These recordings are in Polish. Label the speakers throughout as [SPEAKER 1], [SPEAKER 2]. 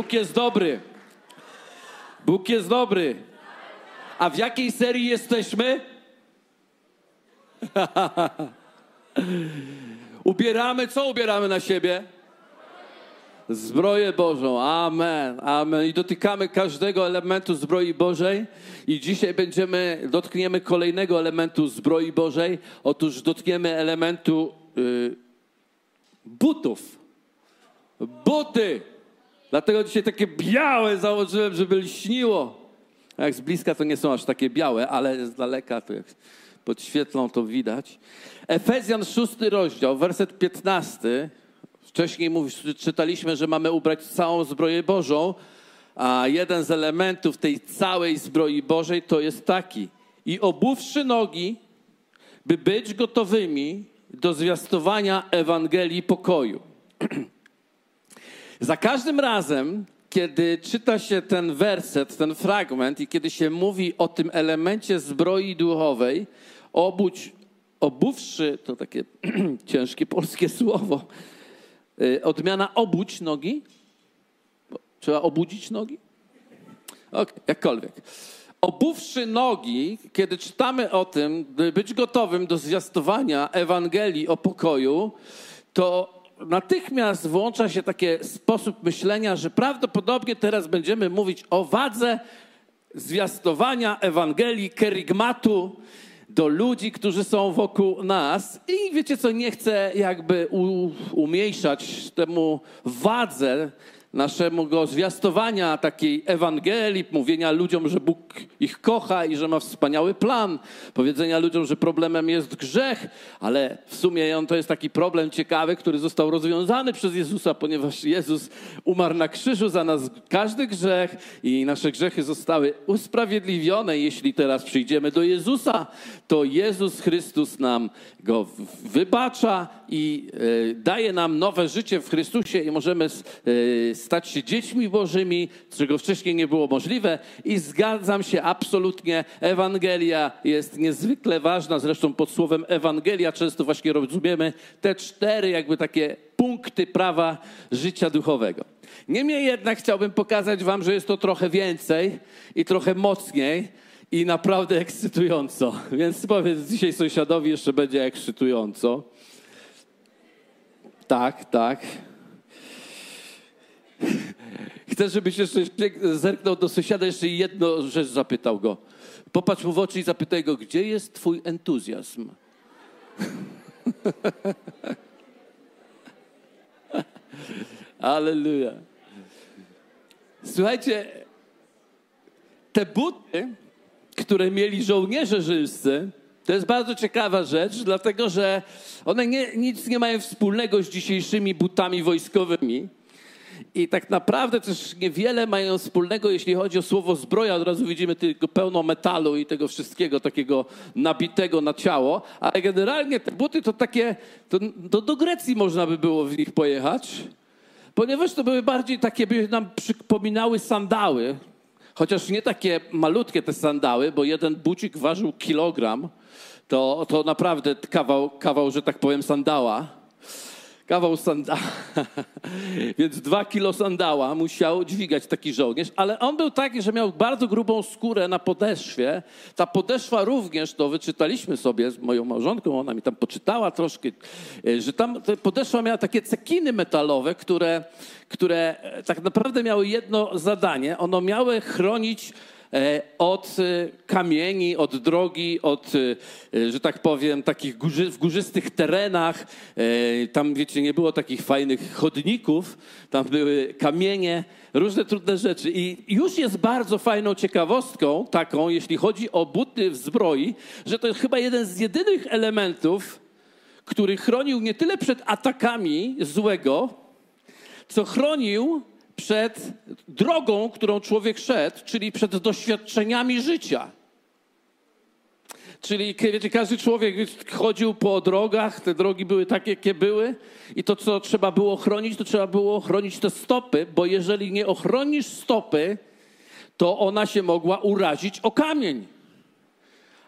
[SPEAKER 1] Bóg jest dobry. Bóg jest dobry. A w jakiej serii jesteśmy? ubieramy, co ubieramy na siebie? Zbroję Bożą. Amen. Amen. I dotykamy każdego elementu zbroi Bożej. I dzisiaj będziemy, dotkniemy kolejnego elementu zbroi Bożej. Otóż dotkniemy elementu y, butów. Buty. Dlatego dzisiaj takie białe założyłem, żeby lśniło. Jak z bliska to nie są aż takie białe, ale z daleka to jak pod świetlą to widać. Efezjan 6 rozdział, werset 15. Wcześniej czytaliśmy, że mamy ubrać całą zbroję Bożą, a jeden z elementów tej całej zbroi Bożej to jest taki. I obuwszy nogi, by być gotowymi do zwiastowania Ewangelii pokoju. Za każdym razem, kiedy czyta się ten werset, ten fragment i kiedy się mówi o tym elemencie zbroi duchowej, obudź, obuwszy, to takie ciężkie polskie słowo, y, odmiana obudź nogi. Trzeba obudzić nogi? Ok, jakkolwiek. Obuwszy nogi, kiedy czytamy o tym, by być gotowym do zwiastowania Ewangelii o pokoju, to natychmiast włącza się taki sposób myślenia, że prawdopodobnie teraz będziemy mówić o wadze zwiastowania Ewangelii, kerygmatu do ludzi, którzy są wokół nas. I wiecie co, nie chcę jakby umniejszać temu wadze naszemu go zwiastowania takiej Ewangelii, mówienia ludziom, że Bóg ich kocha i że ma wspaniały plan, powiedzenia ludziom, że problemem jest grzech, ale w sumie on to jest taki problem ciekawy, który został rozwiązany przez Jezusa, ponieważ Jezus umarł na krzyżu za nas każdy grzech i nasze grzechy zostały usprawiedliwione. Jeśli teraz przyjdziemy do Jezusa, to Jezus Chrystus nam go wybacza i e, daje nam nowe życie w Chrystusie i możemy e, stać się dziećmi Bożymi, czego wcześniej nie było możliwe. I zgadzam się absolutnie, Ewangelia jest niezwykle ważna. Zresztą pod słowem Ewangelia często właśnie rozumiemy te cztery jakby takie punkty prawa życia duchowego. Niemniej jednak chciałbym pokazać Wam, że jest to trochę więcej i trochę mocniej i naprawdę ekscytująco. Więc powiedz dzisiaj sąsiadowi, jeszcze będzie ekscytująco. Tak, tak. Chcę, żebyś jeszcze zerknął do sąsiada, jeszcze jedno rzecz zapytał go. Popatrz mu w oczy i zapytaj go, gdzie jest twój entuzjazm? Aleluja. Słuchajcie, te buty, które mieli żołnierze rzymscy, to jest bardzo ciekawa rzecz, dlatego że one nie, nic nie mają wspólnego z dzisiejszymi butami wojskowymi. I tak naprawdę też niewiele mają wspólnego, jeśli chodzi o słowo zbroja. Od razu widzimy tylko pełno metalu i tego wszystkiego takiego nabitego na ciało. Ale generalnie te buty to takie, to, to do Grecji można by było w nich pojechać, ponieważ to były bardziej takie, by nam przypominały sandały. Chociaż nie takie malutkie te sandały, bo jeden bucik ważył kilogram, to, to naprawdę kawał, kawał, że tak powiem, sandała kawał sandała. Więc dwa kilo sandała musiał dźwigać taki żołnierz, ale on był taki, że miał bardzo grubą skórę na podeszwie. Ta podeszwa również, to wyczytaliśmy sobie z moją małżonką, ona mi tam poczytała troszkę, e, że tam podeszwa miała takie cekiny metalowe, które, które e, tak naprawdę miały jedno zadanie. Ono miały chronić od e, kamieni, od drogi, od, e, że tak powiem, takich górzy, w górzystych terenach. Tam, wiecie, nie było takich fajnych chodników, tam były kamienie, różne trudne rzeczy. I już jest bardzo fajną ciekawostką taką, jeśli chodzi o buty w zbroi, że to jest chyba jeden z jedynych elementów, który chronił nie tyle przed atakami złego, co chronił przed drogą, którą człowiek szedł, czyli przed doświadczeniami życia. Czyli wiecie, każdy człowiek chodził po drogach, te drogi były takie, jakie były, i to, co trzeba było chronić, to trzeba było chronić te stopy, bo jeżeli nie ochronisz stopy, to ona się mogła urazić o kamień.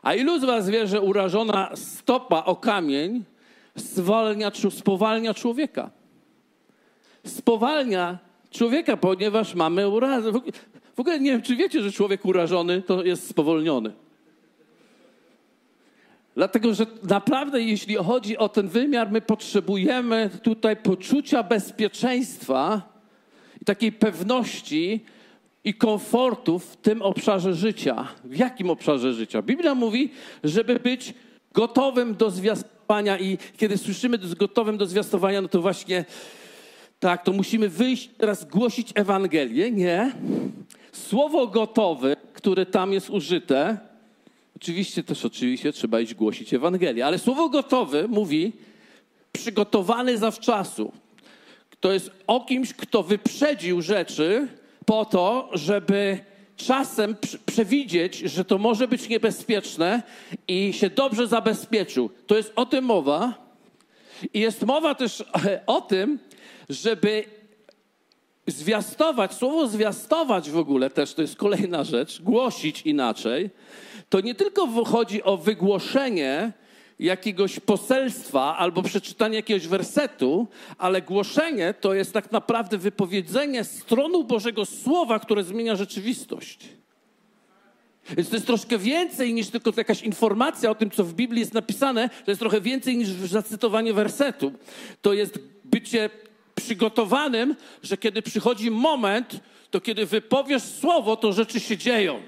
[SPEAKER 1] A ilu z Was wie, że urażona stopa o kamień spowalnia, spowalnia człowieka? Spowalnia człowieka, ponieważ mamy urazę. W ogóle nie wiem, czy wiecie, że człowiek urażony to jest spowolniony. Dlatego, że naprawdę, jeśli chodzi o ten wymiar, my potrzebujemy tutaj poczucia bezpieczeństwa i takiej pewności i komfortu w tym obszarze życia. W jakim obszarze życia? Biblia mówi, żeby być gotowym do zwiastowania i kiedy słyszymy gotowym do zwiastowania, no to właśnie tak, to musimy wyjść teraz głosić Ewangelię. Nie. Słowo gotowy, które tam jest użyte, oczywiście też oczywiście trzeba iść głosić Ewangelię, ale słowo gotowy mówi przygotowany zawczasu. To jest o kimś, kto wyprzedził rzeczy po to, żeby czasem przewidzieć, że to może być niebezpieczne i się dobrze zabezpieczył. To jest o tym mowa. I jest mowa też o tym, żeby zwiastować, słowo zwiastować w ogóle też to jest kolejna rzecz, głosić inaczej. To nie tylko chodzi o wygłoszenie jakiegoś poselstwa albo przeczytanie jakiegoś wersetu, ale głoszenie to jest tak naprawdę wypowiedzenie stronu Bożego Słowa, które zmienia rzeczywistość. Więc to jest troszkę więcej niż tylko jakaś informacja o tym, co w Biblii jest napisane. To jest trochę więcej niż zacytowanie wersetu. To jest bycie przygotowanym, że kiedy przychodzi moment, to kiedy wypowiesz słowo, to rzeczy się dzieją.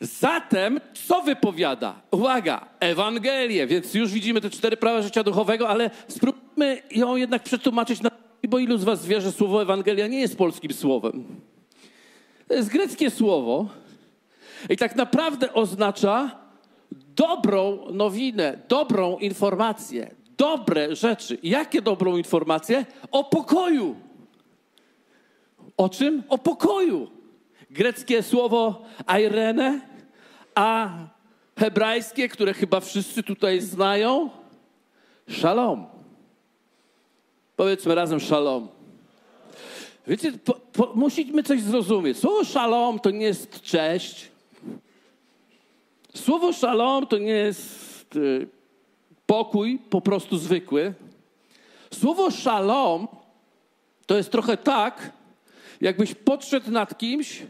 [SPEAKER 1] Zatem, co wypowiada? Uwaga, Ewangelię, więc już widzimy te cztery prawa życia duchowego, ale spróbujmy ją jednak przetłumaczyć na bo ilu z was wie, że słowo Ewangelia nie jest polskim słowem? To jest greckie słowo i tak naprawdę oznacza dobrą nowinę, dobrą informację, dobre rzeczy. Jakie dobrą informację? O pokoju. O czym? O pokoju. Greckie słowo airene, a hebrajskie, które chyba wszyscy tutaj znają, shalom. Powiedzmy razem shalom. Wiecie, po, po, musimy coś zrozumieć. Słowo shalom to nie jest cześć. Słowo shalom to nie jest y, pokój po prostu zwykły. Słowo shalom to jest trochę tak, jakbyś podszedł nad kimś,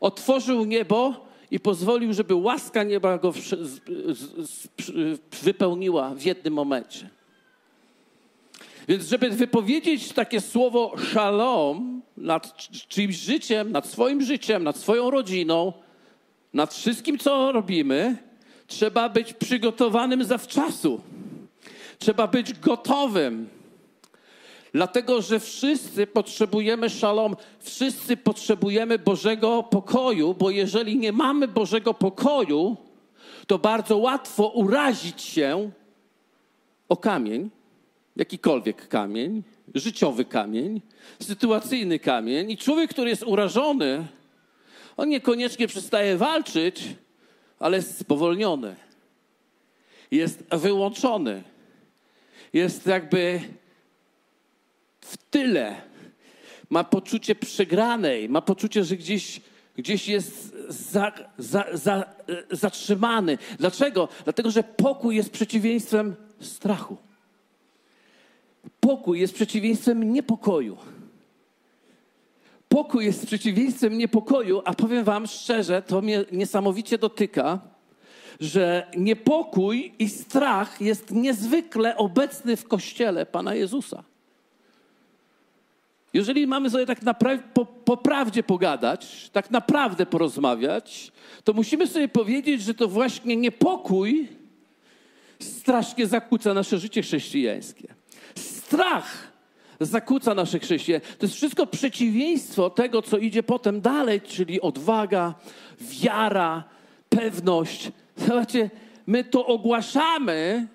[SPEAKER 1] otworzył niebo i pozwolił, żeby łaska nieba go wypełniła w jednym momencie. Więc żeby wypowiedzieć takie słowo shalom nad czyimś życiem, nad swoim życiem, nad swoją rodziną, nad wszystkim, co robimy, trzeba być przygotowanym zawczasu. Trzeba być gotowym. Dlatego, że wszyscy potrzebujemy szalom, wszyscy potrzebujemy Bożego pokoju, bo jeżeli nie mamy Bożego pokoju, to bardzo łatwo urazić się o kamień, jakikolwiek kamień, życiowy kamień, sytuacyjny kamień. I człowiek, który jest urażony, on niekoniecznie przestaje walczyć, ale jest spowolniony. Jest wyłączony jest jakby w tyle. Ma poczucie przegranej, ma poczucie, że gdzieś, gdzieś jest za, za, za, zatrzymany. Dlaczego? Dlatego, że pokój jest przeciwieństwem strachu. Pokój jest przeciwieństwem niepokoju. Pokój jest przeciwieństwem niepokoju, a powiem Wam szczerze, to mnie niesamowicie dotyka, że niepokój i strach jest niezwykle obecny w kościele Pana Jezusa. Jeżeli mamy sobie tak naprawdę po, po, prawdzie pogadać, tak naprawdę porozmawiać, to musimy sobie powiedzieć, że to właśnie niepokój strasznie zakłóca nasze życie chrześcijańskie. Strach zakłóca nasze chrześcijaństwo. To jest wszystko przeciwieństwo tego, co idzie potem dalej, czyli odwaga, wiara, pewność, Zobaczcie, my to ogłaszamy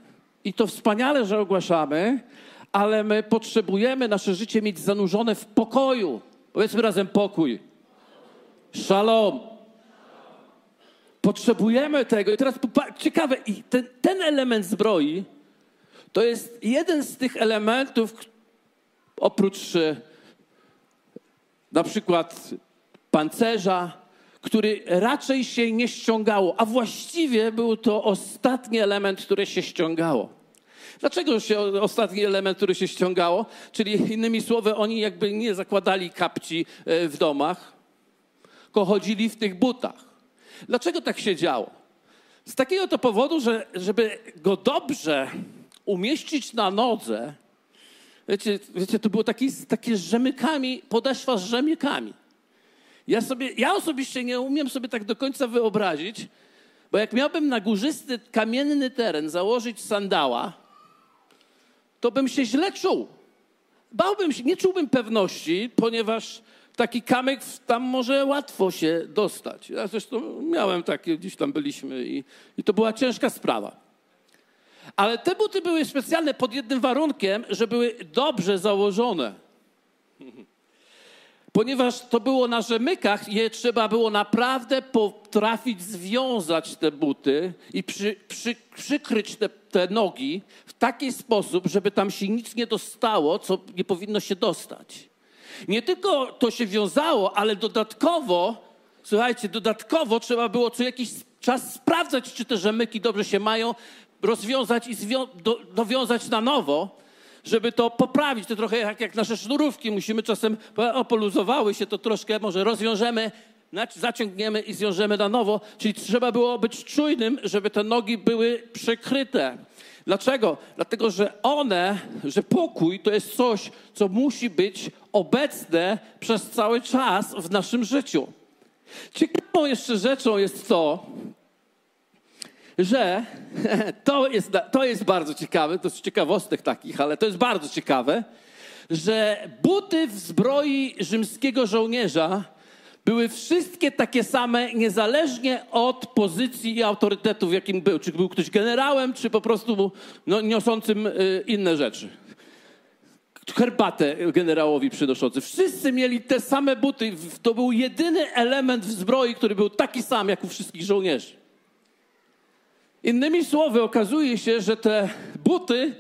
[SPEAKER 1] i to wspaniale, że ogłaszamy, ale my potrzebujemy nasze życie mieć zanurzone w pokoju. Powiedzmy razem pokój. Shalom. Potrzebujemy tego. I teraz ciekawe, ten, ten element zbroi to jest jeden z tych elementów, oprócz e, na przykład pancerza, który raczej się nie ściągało, a właściwie był to ostatni element, który się ściągało. Dlaczego się ostatni element, który się ściągało? Czyli innymi słowy, oni jakby nie zakładali kapci e, w domach, tylko chodzili w tych butach. Dlaczego tak się działo? Z takiego to powodu, że żeby go dobrze umieścić na nodze, wiecie, wiecie to było taki, takie rzemykami, podeszwa z rzemykami. Ja, sobie, ja osobiście nie umiem sobie tak do końca wyobrazić, bo jak miałbym na górzysty, kamienny teren założyć sandała, to bym się źle czuł. Bałbym się, nie czułbym pewności, ponieważ taki kamyk tam może łatwo się dostać. Ja zresztą miałem takie, gdzieś tam byliśmy i, i to była ciężka sprawa. Ale te buty były specjalne pod jednym warunkiem, że były dobrze założone. Ponieważ to było na rzemykach, je trzeba było naprawdę potrafić związać te buty i przy, przy, przykryć te, te nogi w taki sposób, żeby tam się nic nie dostało, co nie powinno się dostać. Nie tylko to się wiązało, ale dodatkowo, słuchajcie, dodatkowo trzeba było co jakiś czas sprawdzać, czy te rzemyki dobrze się mają, rozwiązać i do, dowiązać na nowo, żeby to poprawić. To trochę jak, jak nasze sznurówki. Musimy czasem, o, poluzowały się, to troszkę może rozwiążemy, zaciągniemy i zwiążemy na nowo. Czyli trzeba było być czujnym, żeby te nogi były przykryte. Dlaczego? Dlatego, że one, że pokój to jest coś, co musi być obecne przez cały czas w naszym życiu. Ciekawą jeszcze rzeczą jest to, że to jest, to jest bardzo ciekawe, to jest ciekawostek takich, ale to jest bardzo ciekawe, że buty w zbroi rzymskiego żołnierza były wszystkie takie same, niezależnie od pozycji i autorytetu, w jakim był. Czy był ktoś generałem, czy po prostu no, niosącym y, inne rzeczy. Herbatę generałowi przynoszący. Wszyscy mieli te same buty. To był jedyny element w zbroi, który był taki sam jak u wszystkich żołnierzy. Innymi słowy, okazuje się, że te buty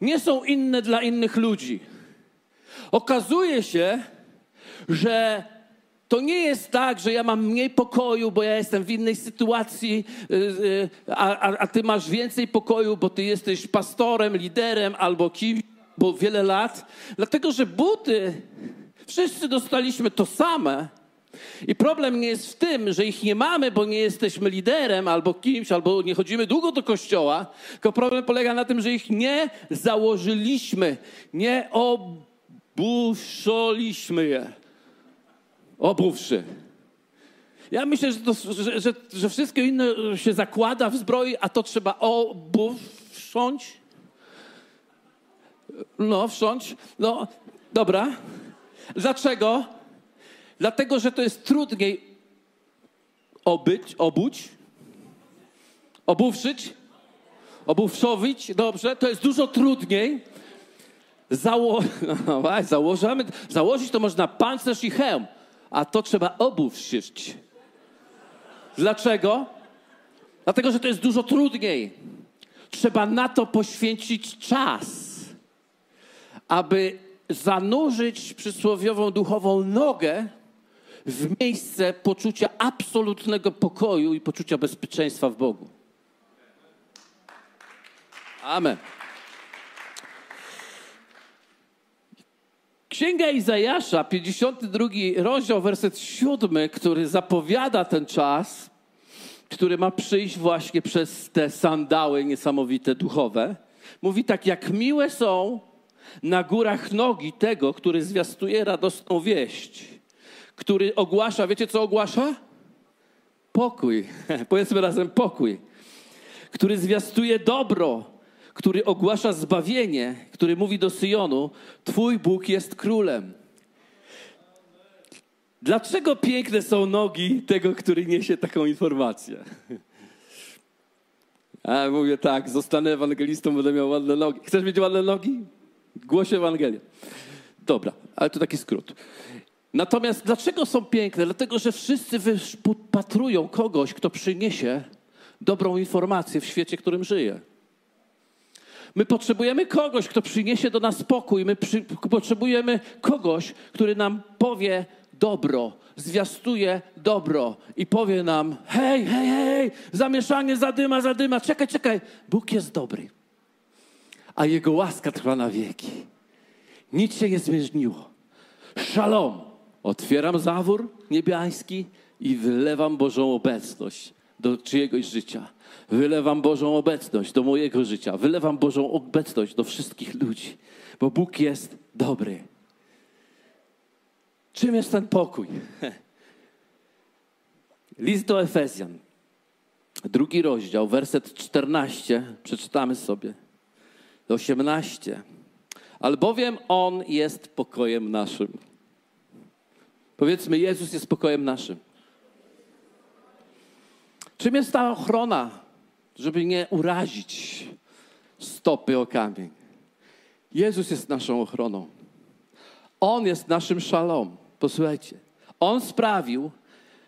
[SPEAKER 1] nie są inne dla innych ludzi. Okazuje się, że to nie jest tak, że ja mam mniej pokoju, bo ja jestem w innej sytuacji, y, y, a, a, a ty masz więcej pokoju, bo ty jesteś pastorem, liderem albo kimś, bo wiele lat. Dlatego, że buty, wszyscy dostaliśmy to same. I problem nie jest w tym, że ich nie mamy, bo nie jesteśmy liderem albo kimś, albo nie chodzimy długo do kościoła, tylko problem polega na tym, że ich nie założyliśmy, nie obuszoliśmy je obuwszy. Ja myślę, że, to, że, że, że, wszystko inne się zakłada w zbroi, a to trzeba obusząć. No, wszcząć. No, dobra. Dlaczego? Dlatego, że to jest trudniej obyć, obuć, obuwszyć, obuwszowić, dobrze, to jest dużo trudniej. Zało... No, założymy, założyć to można pancerz i hełm a to trzeba obuw szyć. Dlaczego? Dlatego, że to jest dużo trudniej. Trzeba na to poświęcić czas, aby zanurzyć przysłowiową duchową nogę w miejsce poczucia absolutnego pokoju i poczucia bezpieczeństwa w Bogu. Amen. Księga Izajasza, 52 rozdział, werset 7, który zapowiada ten czas, który ma przyjść właśnie przez te sandały niesamowite duchowe, mówi tak, jak miłe są na górach nogi tego, który zwiastuje radosną wieść, który ogłasza, wiecie co ogłasza? Pokój. Powiedzmy razem pokój. Który zwiastuje dobro, który ogłasza zbawienie, który mówi do Syjonu: Twój Bóg jest królem. Dlaczego piękne są nogi tego, który niesie taką informację? A mówię tak, zostanę ewangelistą, będę miał ładne nogi. Chcesz mieć ładne nogi? Głosie Ewangelię. Dobra, ale to taki skrót. Natomiast dlaczego są piękne? Dlatego, że wszyscy wypatrują kogoś, kto przyniesie dobrą informację w świecie, w którym żyje. My potrzebujemy kogoś, kto przyniesie do nas spokój. My przy, potrzebujemy kogoś, który nam powie dobro, zwiastuje dobro i powie nam: hej, hej, hej, zamieszanie, zadyma, zadyma, czekaj, czekaj, Bóg jest dobry. a Jego łaska trwa na wieki. Nic się nie zmieniło. Szalom. Otwieram zawór niebiański i wylewam Bożą obecność do czyjegoś życia. Wylewam Bożą obecność do mojego życia. Wylewam Bożą obecność do wszystkich ludzi, bo Bóg jest dobry. Czym jest ten pokój? List do Efezjan, drugi rozdział, werset 14, przeczytamy sobie. 18. Albowiem On jest pokojem naszym. Powiedzmy, Jezus jest pokojem naszym. Czym jest ta ochrona, żeby nie urazić stopy o kamień? Jezus jest naszą ochroną. On jest naszym szalom. Posłuchajcie. On sprawił,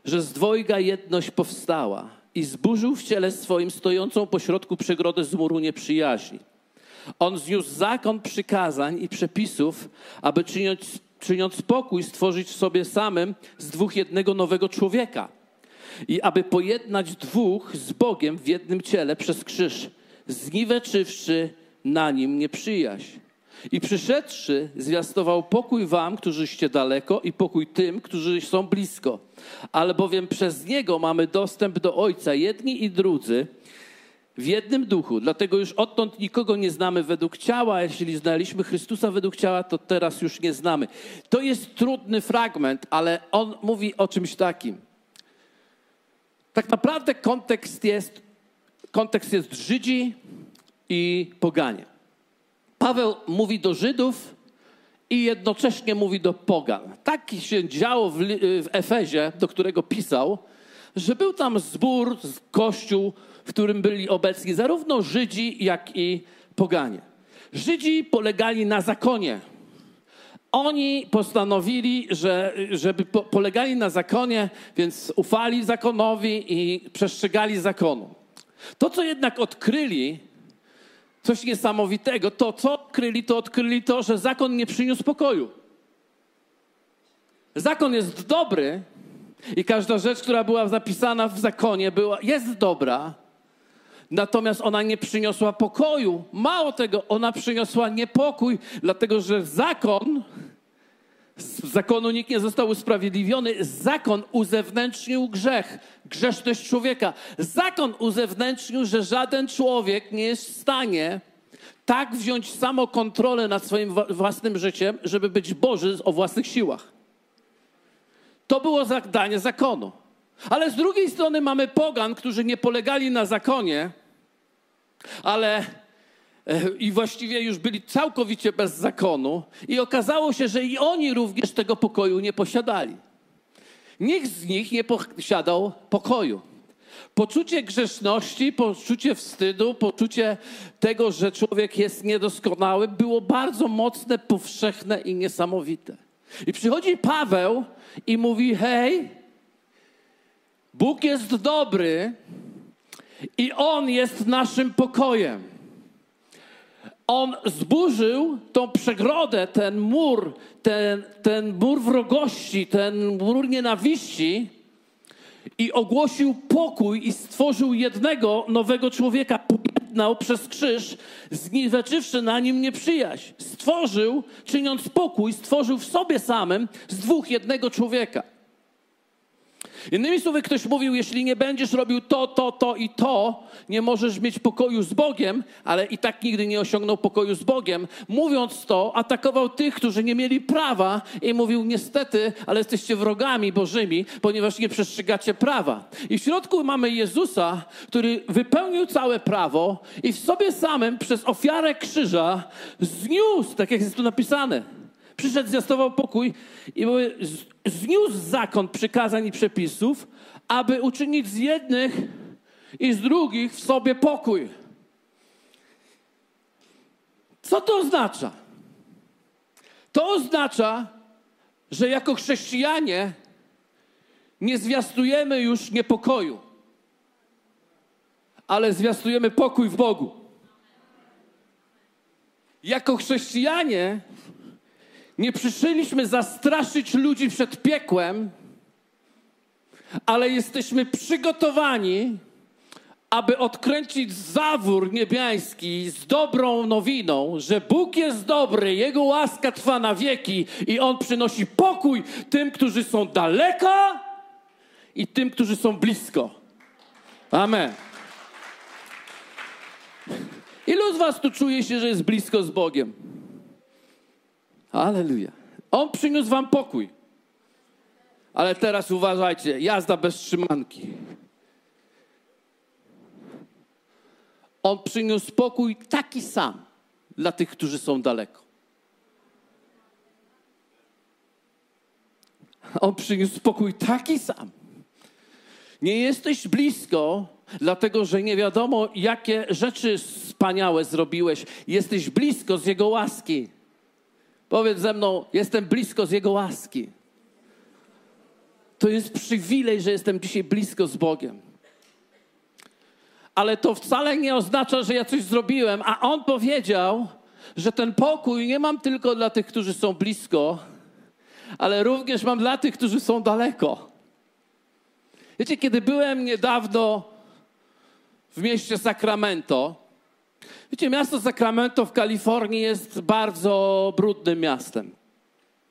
[SPEAKER 1] że z dwojga jedność powstała i zburzył w ciele swoim stojącą pośrodku przegrodę z muru nieprzyjaźni. On zniósł zakon przykazań i przepisów, aby czyniąc, czyniąc pokój, stworzyć w sobie samym z dwóch jednego nowego człowieka. I aby pojednać dwóch z Bogiem w jednym ciele przez krzyż, zniweczywszy na nim nieprzyjaźń. I przyszedłszy, zwiastował pokój wam, którzyście daleko, i pokój tym, którzy są blisko. Albowiem przez niego mamy dostęp do Ojca, jedni i drudzy, w jednym duchu. Dlatego już odtąd nikogo nie znamy według ciała. Jeśli znaliśmy Chrystusa według ciała, to teraz już nie znamy. To jest trudny fragment, ale on mówi o czymś takim. Tak naprawdę kontekst jest, kontekst jest Żydzi i poganie. Paweł mówi do Żydów i jednocześnie mówi do pogan. Tak się działo w, w Efezie, do którego pisał, że był tam zbór, kościół, w którym byli obecni zarówno Żydzi, jak i poganie. Żydzi polegali na zakonie. Oni postanowili, że, żeby po, polegali na zakonie, więc ufali zakonowi i przestrzegali zakonu. To, co jednak odkryli, coś niesamowitego. To, co odkryli, to odkryli to, że zakon nie przyniósł pokoju. Zakon jest dobry i każda rzecz, która była zapisana w zakonie, była, jest dobra, natomiast ona nie przyniosła pokoju. Mało tego, ona przyniosła niepokój, dlatego że zakon, z zakonu nikt nie został usprawiedliwiony, zakon uzewnętrznił grzech, grzeszność człowieka. Zakon uzewnętrznił, że żaden człowiek nie jest w stanie tak wziąć samokontrolę nad swoim własnym życiem, żeby być Boży o własnych siłach. To było zadanie zakonu. Ale z drugiej strony mamy pogan, którzy nie polegali na zakonie, ale e, i właściwie już byli całkowicie bez zakonu, i okazało się, że i oni również tego pokoju nie posiadali. Nikt z nich nie posiadał pokoju. Poczucie grzeszności, poczucie wstydu, poczucie tego, że człowiek jest niedoskonały, było bardzo mocne, powszechne i niesamowite. I przychodzi Paweł i mówi: Hej, Bóg jest dobry i On jest naszym pokojem. On zburzył tą przegrodę, ten mur, ten, ten mur wrogości, ten mur nienawiści i ogłosił pokój i stworzył jednego nowego człowieka. Pojednał przez krzyż, zniweczywszy na nim nieprzyjaźń. Stworzył, czyniąc pokój, stworzył w sobie samym z dwóch jednego człowieka. Innymi słowy, ktoś mówił, jeśli nie będziesz robił to, to, to i to, nie możesz mieć pokoju z Bogiem, ale i tak nigdy nie osiągnął pokoju z Bogiem. Mówiąc to, atakował tych, którzy nie mieli prawa i mówił, niestety, ale jesteście wrogami Bożymi, ponieważ nie przestrzegacie prawa. I w środku mamy Jezusa, który wypełnił całe prawo i w sobie samym przez ofiarę krzyża zniósł, tak jak jest tu napisane, Przyszedł, zwiastował pokój i zniósł zakon przykazań i przepisów, aby uczynić z jednych i z drugich w sobie pokój. Co to oznacza? To oznacza, że jako chrześcijanie nie zwiastujemy już niepokoju, ale zwiastujemy pokój w Bogu. Jako chrześcijanie nie przyszliśmy zastraszyć ludzi przed piekłem, ale jesteśmy przygotowani, aby odkręcić zawór niebiański z dobrą nowiną, że Bóg jest dobry, Jego łaska trwa na wieki i On przynosi pokój tym, którzy są daleko i tym, którzy są blisko. Amen. Ilu z was tu czuje się, że jest blisko z Bogiem? Aleluja. On przyniósł wam pokój. Ale teraz uważajcie, jazda bez trzymanki. On przyniósł pokój taki sam dla tych, którzy są daleko. On przyniósł pokój taki sam. Nie jesteś blisko, dlatego że nie wiadomo, jakie rzeczy wspaniałe zrobiłeś. Jesteś blisko z Jego łaski. Powiedz ze mną, jestem blisko z Jego łaski. To jest przywilej, że jestem dzisiaj blisko z Bogiem. Ale to wcale nie oznacza, że ja coś zrobiłem, a On powiedział, że ten pokój nie mam tylko dla tych, którzy są blisko, ale również mam dla tych, którzy są daleko. Wiecie, kiedy byłem niedawno w mieście Sacramento, wiecie, miasto Sacramento w Kalifornii jest bardzo brudnym miastem.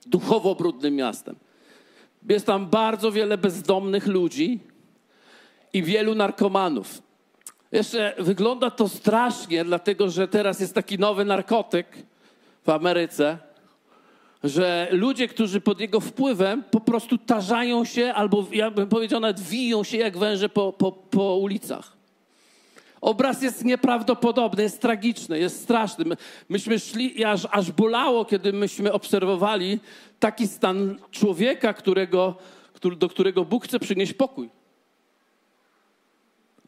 [SPEAKER 1] Duchowo brudnym miastem. Jest tam bardzo wiele bezdomnych ludzi i wielu narkomanów. Jeszcze wygląda to strasznie, dlatego że teraz jest taki nowy narkotyk w Ameryce, że ludzie, którzy pod jego wpływem po prostu tarzają się, albo ja bym powiedział, nawet wiją się jak węże po, po, po ulicach. Obraz jest nieprawdopodobny, jest tragiczny, jest straszny. My, myśmy szli i aż, aż bolało, kiedy myśmy obserwowali taki stan człowieka, którego, który, do którego Bóg chce przynieść pokój.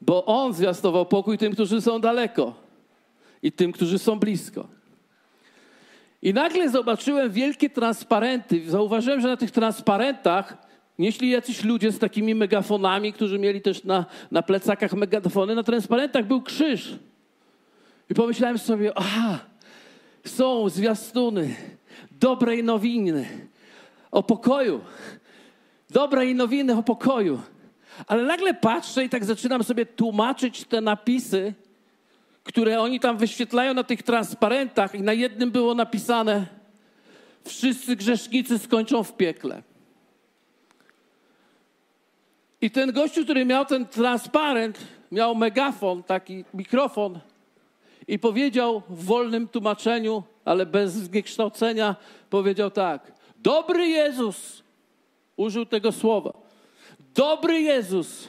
[SPEAKER 1] Bo On zwiastował pokój tym, którzy są daleko i tym, którzy są blisko. I nagle zobaczyłem wielkie transparenty. Zauważyłem, że na tych transparentach nieśli jacyś ludzie z takimi megafonami, którzy mieli też na, na plecakach megafony. Na transparentach był krzyż. I pomyślałem sobie, aha, są zwiastuny dobrej nowiny o pokoju. Dobrej nowiny o pokoju. Ale nagle patrzę i tak zaczynam sobie tłumaczyć te napisy które oni tam wyświetlają na tych transparentach i na jednym było napisane wszyscy grzesznicy skończą w piekle. I ten gościu, który miał ten transparent, miał megafon, taki mikrofon i powiedział w wolnym tłumaczeniu, ale bez zniekształcenia, powiedział tak: Dobry Jezus, użył tego słowa. Dobry Jezus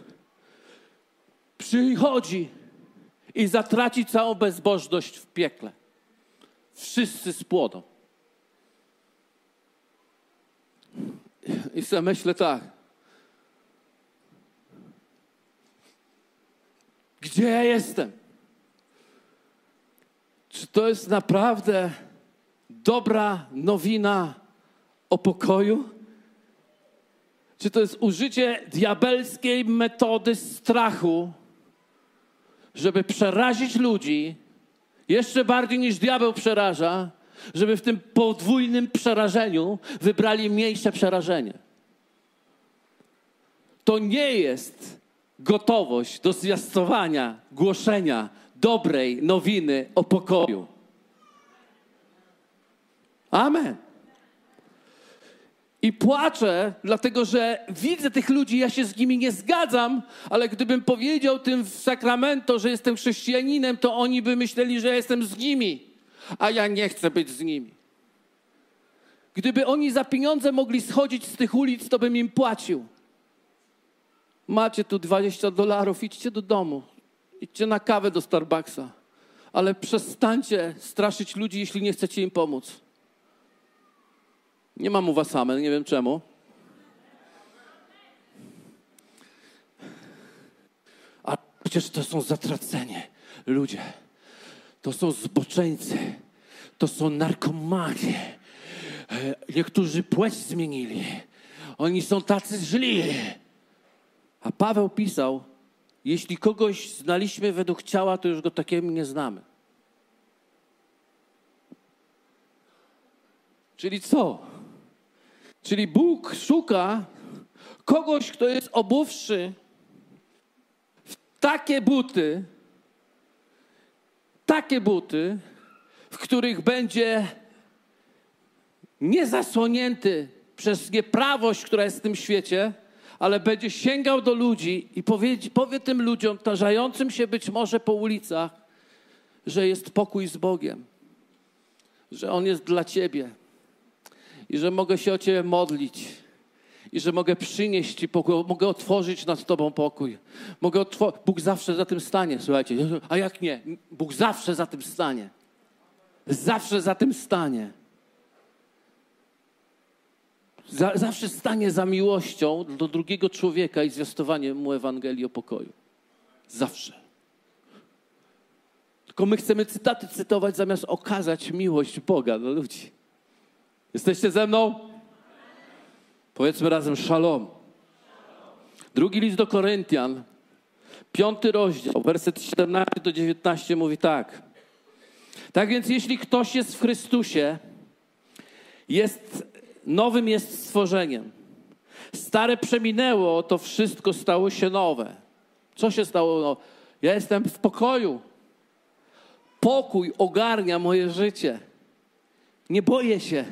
[SPEAKER 1] przychodzi i zatraci całą bezbożność w piekle. Wszyscy spłoną. I sobie myślę tak. Gdzie ja jestem? Czy to jest naprawdę dobra nowina o pokoju? Czy to jest użycie diabelskiej metody strachu? żeby przerazić ludzi jeszcze bardziej niż diabeł przeraża, żeby w tym podwójnym przerażeniu wybrali mniejsze przerażenie. To nie jest gotowość do zwiastowania, głoszenia dobrej nowiny o pokoju. Amen. I płaczę, dlatego że widzę tych ludzi, ja się z nimi nie zgadzam, ale gdybym powiedział tym w sakramento, że jestem chrześcijaninem, to oni by myśleli, że jestem z nimi, a ja nie chcę być z nimi. Gdyby oni za pieniądze mogli schodzić z tych ulic, to bym im płacił. Macie tu 20 dolarów, idźcie do domu, idźcie na kawę do Starbucksa, ale przestańcie straszyć ludzi, jeśli nie chcecie im pomóc. Nie mam u was same, nie wiem czemu. A przecież to są zatraceni ludzie. To są zboczeńcy. To są narkomani. E, niektórzy płeć zmienili. Oni są tacy źli. A Paweł pisał, jeśli kogoś znaliśmy według ciała, to już go takiego nie znamy. Czyli co? Czyli Bóg szuka kogoś, kto jest obuwszy w takie buty, takie buty, w których będzie niezasłonięty przez nieprawość, która jest w tym świecie, ale będzie sięgał do ludzi i powie, powie tym ludziom, tarzającym się być może po ulicach, że jest pokój z Bogiem, że On jest dla Ciebie i że mogę się o Ciebie modlić i że mogę przynieść Ci pokój, mogę otworzyć nad Tobą pokój. Mogę otworzyć. Bóg zawsze za tym stanie, słuchajcie. A jak nie? Bóg zawsze za tym stanie. Zawsze za tym stanie. Za, zawsze stanie za miłością do drugiego człowieka i zwiastowaniem mu Ewangelii o pokoju. Zawsze. Tylko my chcemy cytaty cytować zamiast okazać miłość Boga do ludzi. Jesteście ze mną? Powiedzmy razem szalom. Drugi list do Koryntian, piąty rozdział, werset 14 do 19 mówi tak. Tak więc jeśli ktoś jest w Chrystusie, jest nowym jest stworzeniem. Stare przeminęło, to wszystko stało się nowe. Co się stało? No, ja jestem w pokoju. Pokój ogarnia moje życie. Nie boję się.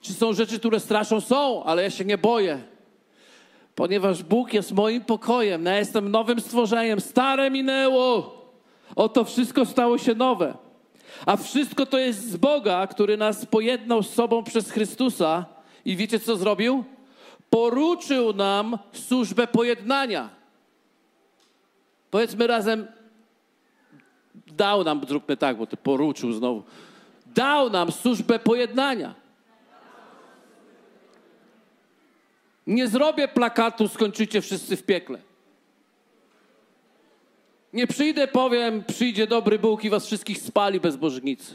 [SPEAKER 1] Czy są rzeczy, które straszą? Są, ale ja się nie boję. Ponieważ Bóg jest moim pokojem. Ja jestem nowym stworzeniem. Stare minęło. Oto wszystko stało się nowe. A wszystko to jest z Boga, który nas pojednał z sobą przez Chrystusa. I wiecie, co zrobił? Poruczył nam służbę pojednania. Powiedzmy razem, dał nam, zróbmy tak, bo to poruczył znowu. Dał nam służbę pojednania. Nie zrobię plakatu, skończycie wszyscy w piekle. Nie przyjdę, powiem, przyjdzie dobry Bóg i was wszystkich spali bez bożnicy.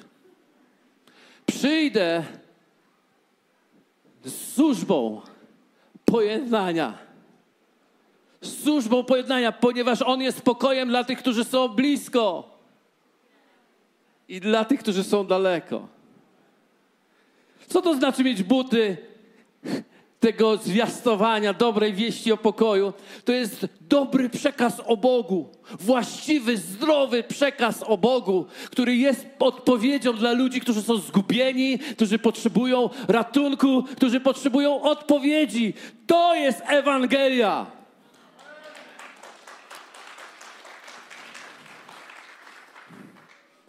[SPEAKER 1] Przyjdę z służbą pojednania. Z służbą pojednania, ponieważ On jest pokojem dla tych, którzy są blisko i dla tych, którzy są daleko. Co to znaczy mieć buty tego zwiastowania dobrej wieści o pokoju, to jest dobry przekaz o Bogu, właściwy, zdrowy przekaz o Bogu, który jest odpowiedzią dla ludzi, którzy są zgubieni, którzy potrzebują ratunku, którzy potrzebują odpowiedzi. To jest Ewangelia.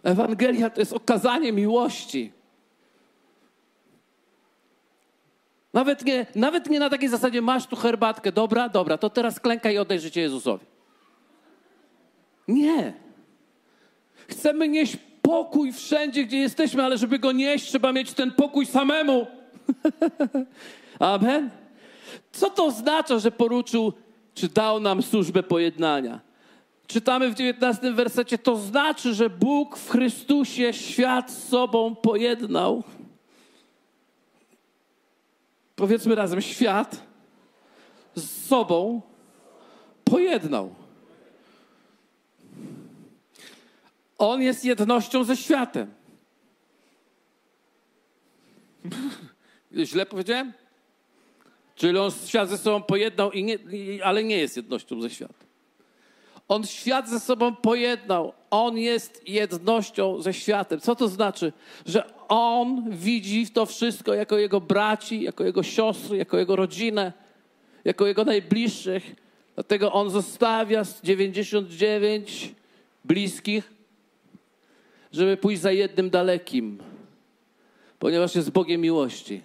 [SPEAKER 1] Ewangelia to jest okazanie miłości. Nawet nie, nawet nie na takiej zasadzie masz tu herbatkę, dobra, dobra, to teraz klękaj i oddaj życie Jezusowi. Nie. Chcemy nieść pokój wszędzie, gdzie jesteśmy, ale żeby go nieść, trzeba mieć ten pokój samemu. Amen. Co to oznacza, że poruczył, czy dał nam służbę pojednania? Czytamy w 19 wersecie, to znaczy, że Bóg w Chrystusie świat z sobą pojednał powiedzmy razem, świat z sobą pojednał. On jest jednością ze światem. Źle powiedziałem? Czyli on świat ze sobą pojednał, nie, ale nie jest jednością ze światem. On świat ze sobą pojednał. On jest jednością ze światem. Co to znaczy? Że on widzi to wszystko jako jego braci, jako jego siostry, jako jego rodzinę, jako jego najbliższych. Dlatego on zostawia 99 bliskich, żeby pójść za jednym dalekim, ponieważ jest Bogiem miłości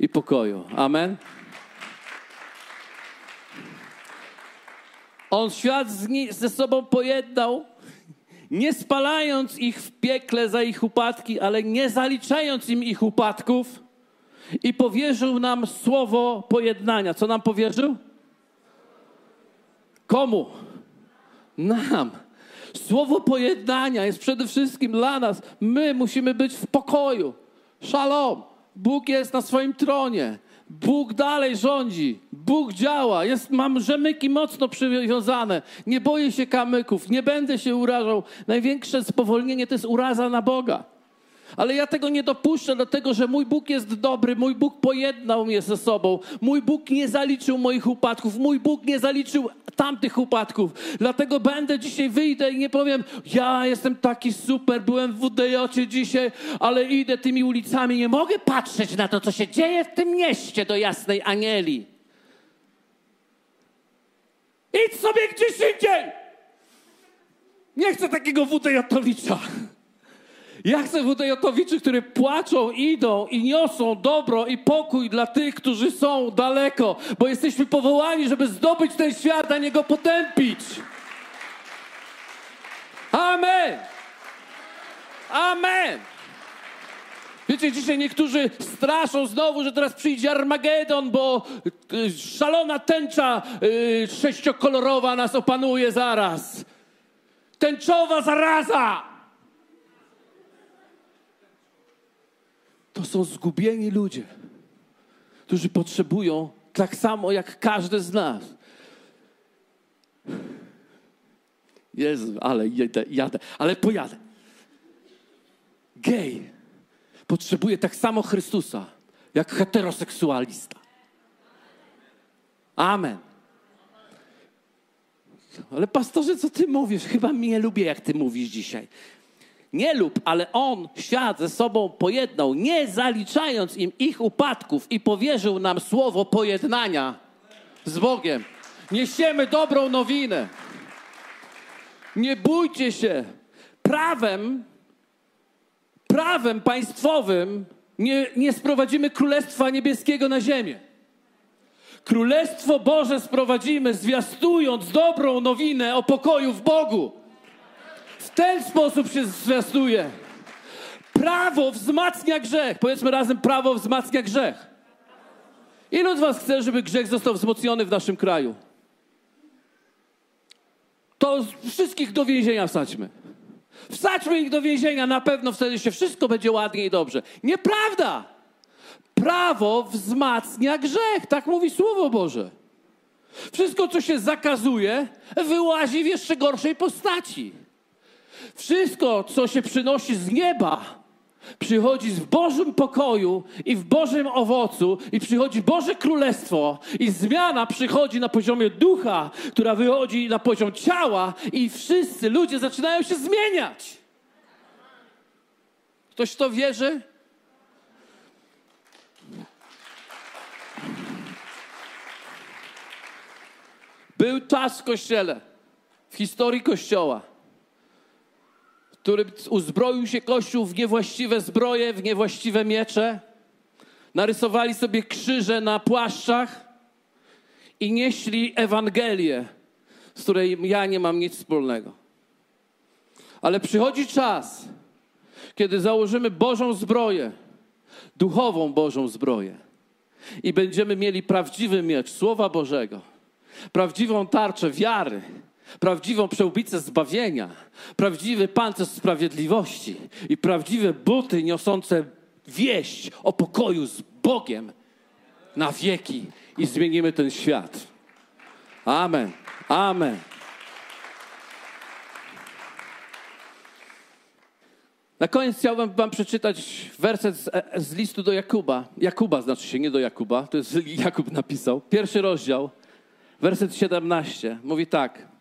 [SPEAKER 1] i pokoju. Amen. On świat ze sobą pojednał, nie spalając ich w piekle za ich upadki, ale nie zaliczając im ich upadków i powierzył nam słowo pojednania. Co nam powierzył? Komu? Nam. Słowo pojednania jest przede wszystkim dla nas. My musimy być w pokoju. Szalom. Bóg jest na swoim tronie. Bóg dalej rządzi, Bóg działa, jest, mam rzemyki mocno przywiązane, nie boję się kamyków, nie będę się urażał. Największe spowolnienie to jest uraza na Boga. Ale ja tego nie dopuszczę, dlatego że mój Bóg jest dobry, mój Bóg pojednał mnie ze sobą, mój Bóg nie zaliczył moich upadków, mój Bóg nie zaliczył tamtych upadków. Dlatego będę dzisiaj, wyjdę i nie powiem, ja jestem taki super, byłem w WDJ dzisiaj, ale idę tymi ulicami, nie mogę patrzeć na to, co się dzieje w tym mieście do Jasnej Anieli. Idź sobie gdzieś indziej! Nie chcę takiego WDJ-owicza. Ja chcę WDJ-owiczy, którzy płaczą, idą i niosą dobro i pokój dla tych, którzy są daleko, bo jesteśmy powołani, żeby zdobyć ten świat, a nie go potępić. Amen. Amen. Wiecie, dzisiaj niektórzy straszą znowu, że teraz przyjdzie Armagedon, bo y, szalona tęcza y, sześciokolorowa nas opanuje zaraz. Tęczowa zaraza. To są zgubieni ludzie, którzy potrzebują tak samo jak każdy z nas. Jezu, ale jadę, ale pojadę. Gej potrzebuje tak samo Chrystusa, jak heteroseksualista. Amen. Ale pastorze, co ty mówisz? Chyba mnie lubię, jak ty mówisz dzisiaj. Nie lub, ale on świat ze sobą pojednał, nie zaliczając im ich upadków i powierzył nam słowo pojednania z Bogiem. Niesiemy dobrą nowinę. Nie bójcie się. Prawem, prawem państwowym nie, nie sprowadzimy Królestwa Niebieskiego na ziemię. Królestwo Boże sprowadzimy, zwiastując dobrą nowinę o pokoju w Bogu. W ten sposób się zwiastuje. Prawo wzmacnia grzech. Powiedzmy razem, prawo wzmacnia grzech. Ilu z Was chce, żeby grzech został wzmocniony w naszym kraju? To wszystkich do więzienia wsadźmy. Wsadźmy ich do więzienia, na pewno wtedy się wszystko będzie ładnie i dobrze. Nieprawda! Prawo wzmacnia grzech, tak mówi Słowo Boże. Wszystko, co się zakazuje, wyłazi w jeszcze gorszej postaci. Wszystko, co się przynosi z nieba, przychodzi w Bożym pokoju i w Bożym owocu i przychodzi Boże Królestwo i zmiana przychodzi na poziomie ducha, która wychodzi na poziom ciała i wszyscy ludzie zaczynają się zmieniać. Ktoś w to wierzy? Był czas w Kościele, w historii Kościoła, który uzbroił się Kościół w niewłaściwe zbroje, w niewłaściwe miecze. Narysowali sobie krzyże na płaszczach i nieśli Ewangelię, z której ja nie mam nic wspólnego. Ale przychodzi czas, kiedy założymy Bożą zbroję, duchową Bożą zbroję i będziemy mieli prawdziwy miecz Słowa Bożego, prawdziwą tarczę wiary, prawdziwą przełbicę zbawienia, prawdziwy pancerz sprawiedliwości i prawdziwe buty niosące wieść o pokoju z Bogiem na wieki i zmienimy ten świat. Amen. Amen. Na koniec chciałbym wam przeczytać werset z, z, listu do Jakuba. Jakuba znaczy się, nie do Jakuba, to jest Jakub napisał. Pierwszy rozdział, werset 17. Mówi tak.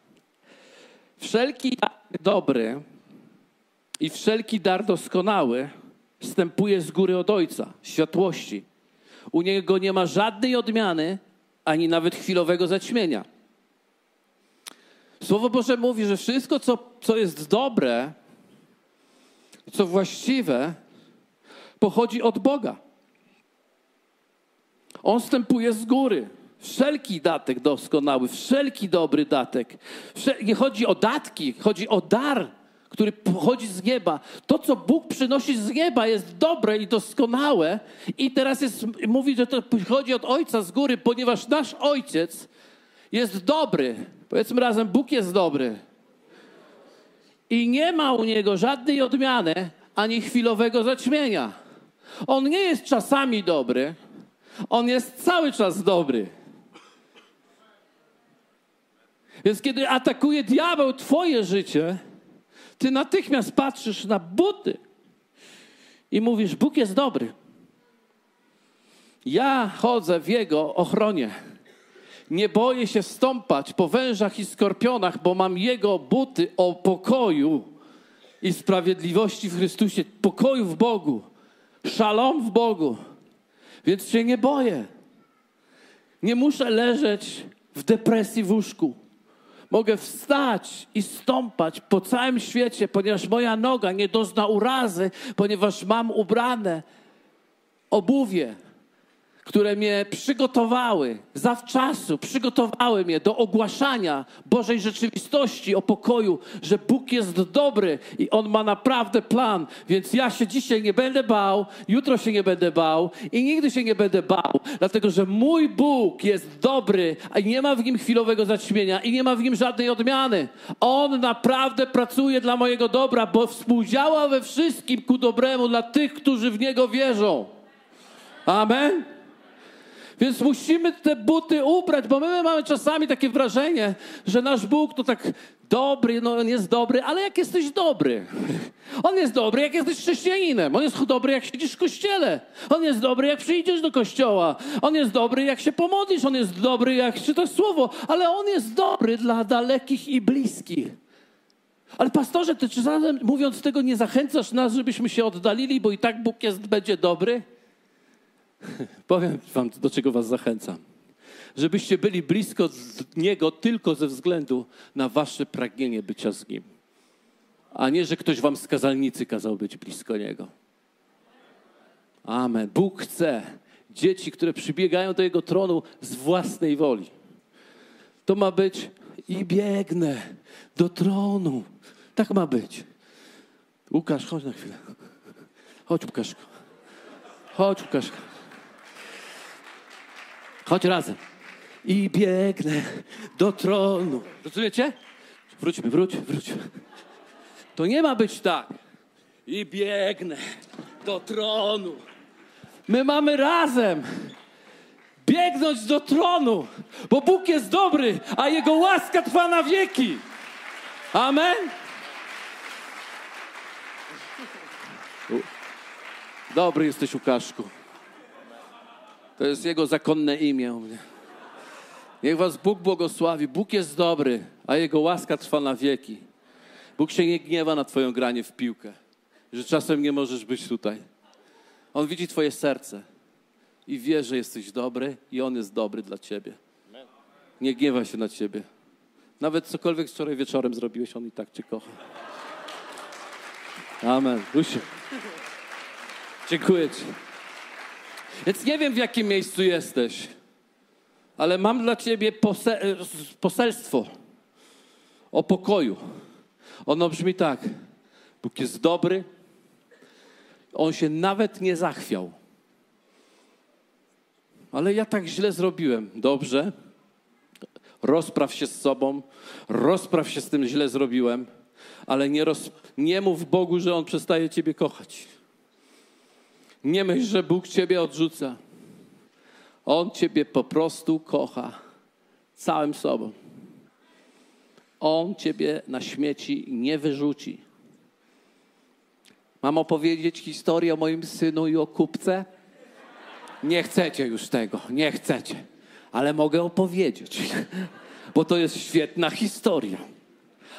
[SPEAKER 1] Wszelki dobry i wszelki dar doskonały wstępuje z góry od Ojca, światłości. U Niego nie ma żadnej odmiany, ani nawet chwilowego zaćmienia. Słowo Boże mówi, że wszystko, co, co jest dobre, co właściwe, pochodzi od Boga. On wstępuje z góry. Wszelki datek doskonały, wszelki dobry datek. Nie chodzi o datki, chodzi o dar, który pochodzi z nieba. To, co Bóg przynosi z nieba, jest dobre i doskonałe. I teraz jest, mówi, że to przychodzi od Ojca z góry, ponieważ nasz Ojciec jest dobry. Powiedzmy razem, Bóg jest dobry. I nie ma u Niego żadnej odmiany, ani chwilowego zaćmienia. On nie jest czasami dobry, On jest cały czas dobry. Więc kiedy atakuje diabeł Twoje życie, Ty natychmiast patrzysz na buty i mówisz: Bóg jest dobry. Ja chodzę w Jego ochronie. Nie boję się stąpać po wężach i skorpionach, bo mam Jego buty o pokoju i sprawiedliwości w Chrystusie, pokoju w Bogu, szalom w Bogu. Więc się nie boję. Nie muszę leżeć w depresji w łóżku. Mogę wstać i stąpać po całym świecie, ponieważ moja noga nie dozna urazy, ponieważ mam ubrane obuwie, które mnie przygotowały zawczasu, przygotowały mnie do ogłaszania Bożej rzeczywistości o pokoju, że Bóg jest dobry i On ma naprawdę plan. Więc ja się dzisiaj nie będę bał, jutro się nie będę bał i nigdy się nie będę bał, dlatego że mój Bóg jest dobry, a nie ma w nim chwilowego zaćmienia i nie ma w nim żadnej odmiany. On naprawdę pracuje dla mojego dobra, bo współdziała we wszystkim ku dobremu dla tych, którzy w Niego wierzą. Amen. Więc musimy te buty ubrać, bo my mamy czasami takie wrażenie, że nasz Bóg to tak dobry, no on jest dobry, ale jak jesteś dobry? On jest dobry, jak jesteś chrześcijaninem. On jest dobry, jak siedzisz w kościele. On jest dobry, jak przyjdziesz do kościoła. On jest dobry, jak się pomodlisz. On jest dobry, jak czytasz słowo. Ale on jest dobry dla dalekich i bliskich. Ale pastorze, ty czy zatem mówiąc tego nie zachęcasz nas, żebyśmy się oddalili, bo i tak Bóg jest, będzie dobry? Powiem wam, do czego was zachęcam. Żebyście byli blisko Niego tylko ze względu na wasze pragnienie bycia z Nim. A nie, że ktoś wam z kazalnicy kazał być blisko Niego. Amen. Bóg chce dzieci, które przybiegają do Jego tronu z własnej woli. To ma być i biegnę do tronu. Tak ma być. Łukasz, chodź na chwilę. Chodź, Łukaszku. Chodź, Łukaszku. Chodź razem. I biegnę do tronu. Rozumiecie? Wróćmy, wróć, wróć. To nie ma być tak. I biegnę do tronu. My mamy razem biegnąć do tronu, bo Bóg jest dobry, a Jego łaska trwa na wieki. Amen. Dobry jesteś, Łukaszku. To jest Jego zakonne imię. Niech was Bóg błogosławi. Bóg jest dobry, a Jego łaska trwa na wieki. Bóg się nie gniewa na Twoją granie w piłkę, że czasem nie możesz być tutaj. On widzi Twoje serce i wie, że jesteś dobry i On jest dobry dla Ciebie. Nie gniewa się na Ciebie. Nawet cokolwiek wczoraj wieczorem zrobiłeś, On i tak Cię kocha. Amen. Lusiu. Dziękuję Ci. Więc nie wiem, w jakim miejscu jesteś, ale mam dla ciebie poselstwo o pokoju. Ono brzmi tak. Bóg jest dobry. On się nawet nie zachwiał. Ale ja tak źle zrobiłem. Dobrze. Rozpraw się z sobą. Rozpraw się z tym źle zrobiłem. Ale nie, roz, nie mów Bogu, że On przestaje ciebie kochać. Nie myśl, że Bóg ciebie odrzuca. On ciebie po prostu kocha całym sobą. On ciebie na śmieci nie wyrzuci. Mam opowiedzieć historię o moim synu i o kupce? Nie chcecie już tego, nie chcecie. Ale mogę opowiedzieć, bo to jest świetna historia.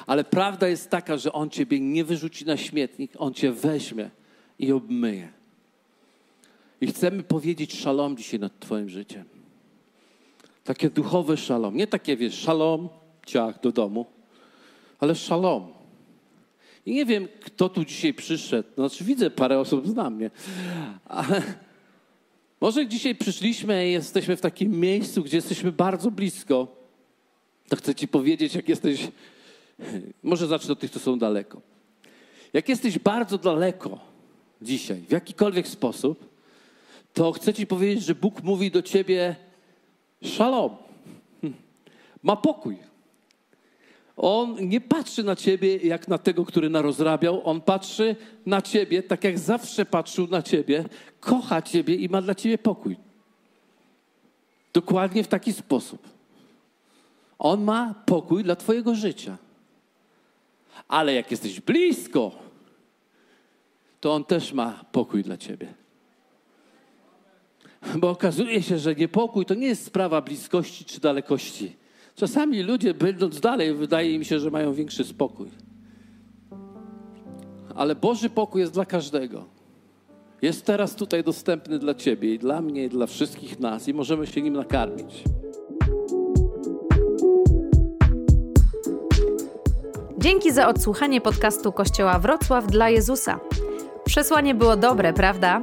[SPEAKER 1] Ale prawda jest taka, że on ciebie nie wyrzuci na śmietnik, on cię weźmie i obmyje. I chcemy powiedzieć szalom dzisiaj nad Twoim życiem. Takie duchowe szalom. Nie takie, wiesz, szalom, ciach do domu, ale szalom. I nie wiem, kto tu dzisiaj przyszedł. Znaczy, widzę parę osób, znam mnie. Ale może dzisiaj przyszliśmy i jesteśmy w takim miejscu, gdzie jesteśmy bardzo blisko. To chcę Ci powiedzieć, jak jesteś. Może zacznę od tych, co są daleko. Jak jesteś bardzo daleko dzisiaj, w jakikolwiek sposób, to chcę Ci powiedzieć, że Bóg mówi do Ciebie szalom. Ma pokój. On nie patrzy na Ciebie jak na tego, który narozrabiał. On patrzy na Ciebie tak jak zawsze patrzył na Ciebie. Kocha Ciebie i ma dla Ciebie pokój. Dokładnie w taki sposób. On ma pokój dla Twojego życia. Ale jak jesteś blisko, to On też ma pokój dla ciebie. Bo okazuje się, że niepokój to nie jest sprawa bliskości czy dalekości. Czasami ludzie, będąc dalej, wydaje im się, że mają większy spokój. Ale Boży pokój jest dla każdego. Jest teraz tutaj dostępny dla Ciebie i dla mnie, i dla wszystkich nas, i możemy się nim nakarmić.
[SPEAKER 2] Dzięki za odsłuchanie podcastu Kościoła Wrocław dla Jezusa. Przesłanie było dobre, prawda?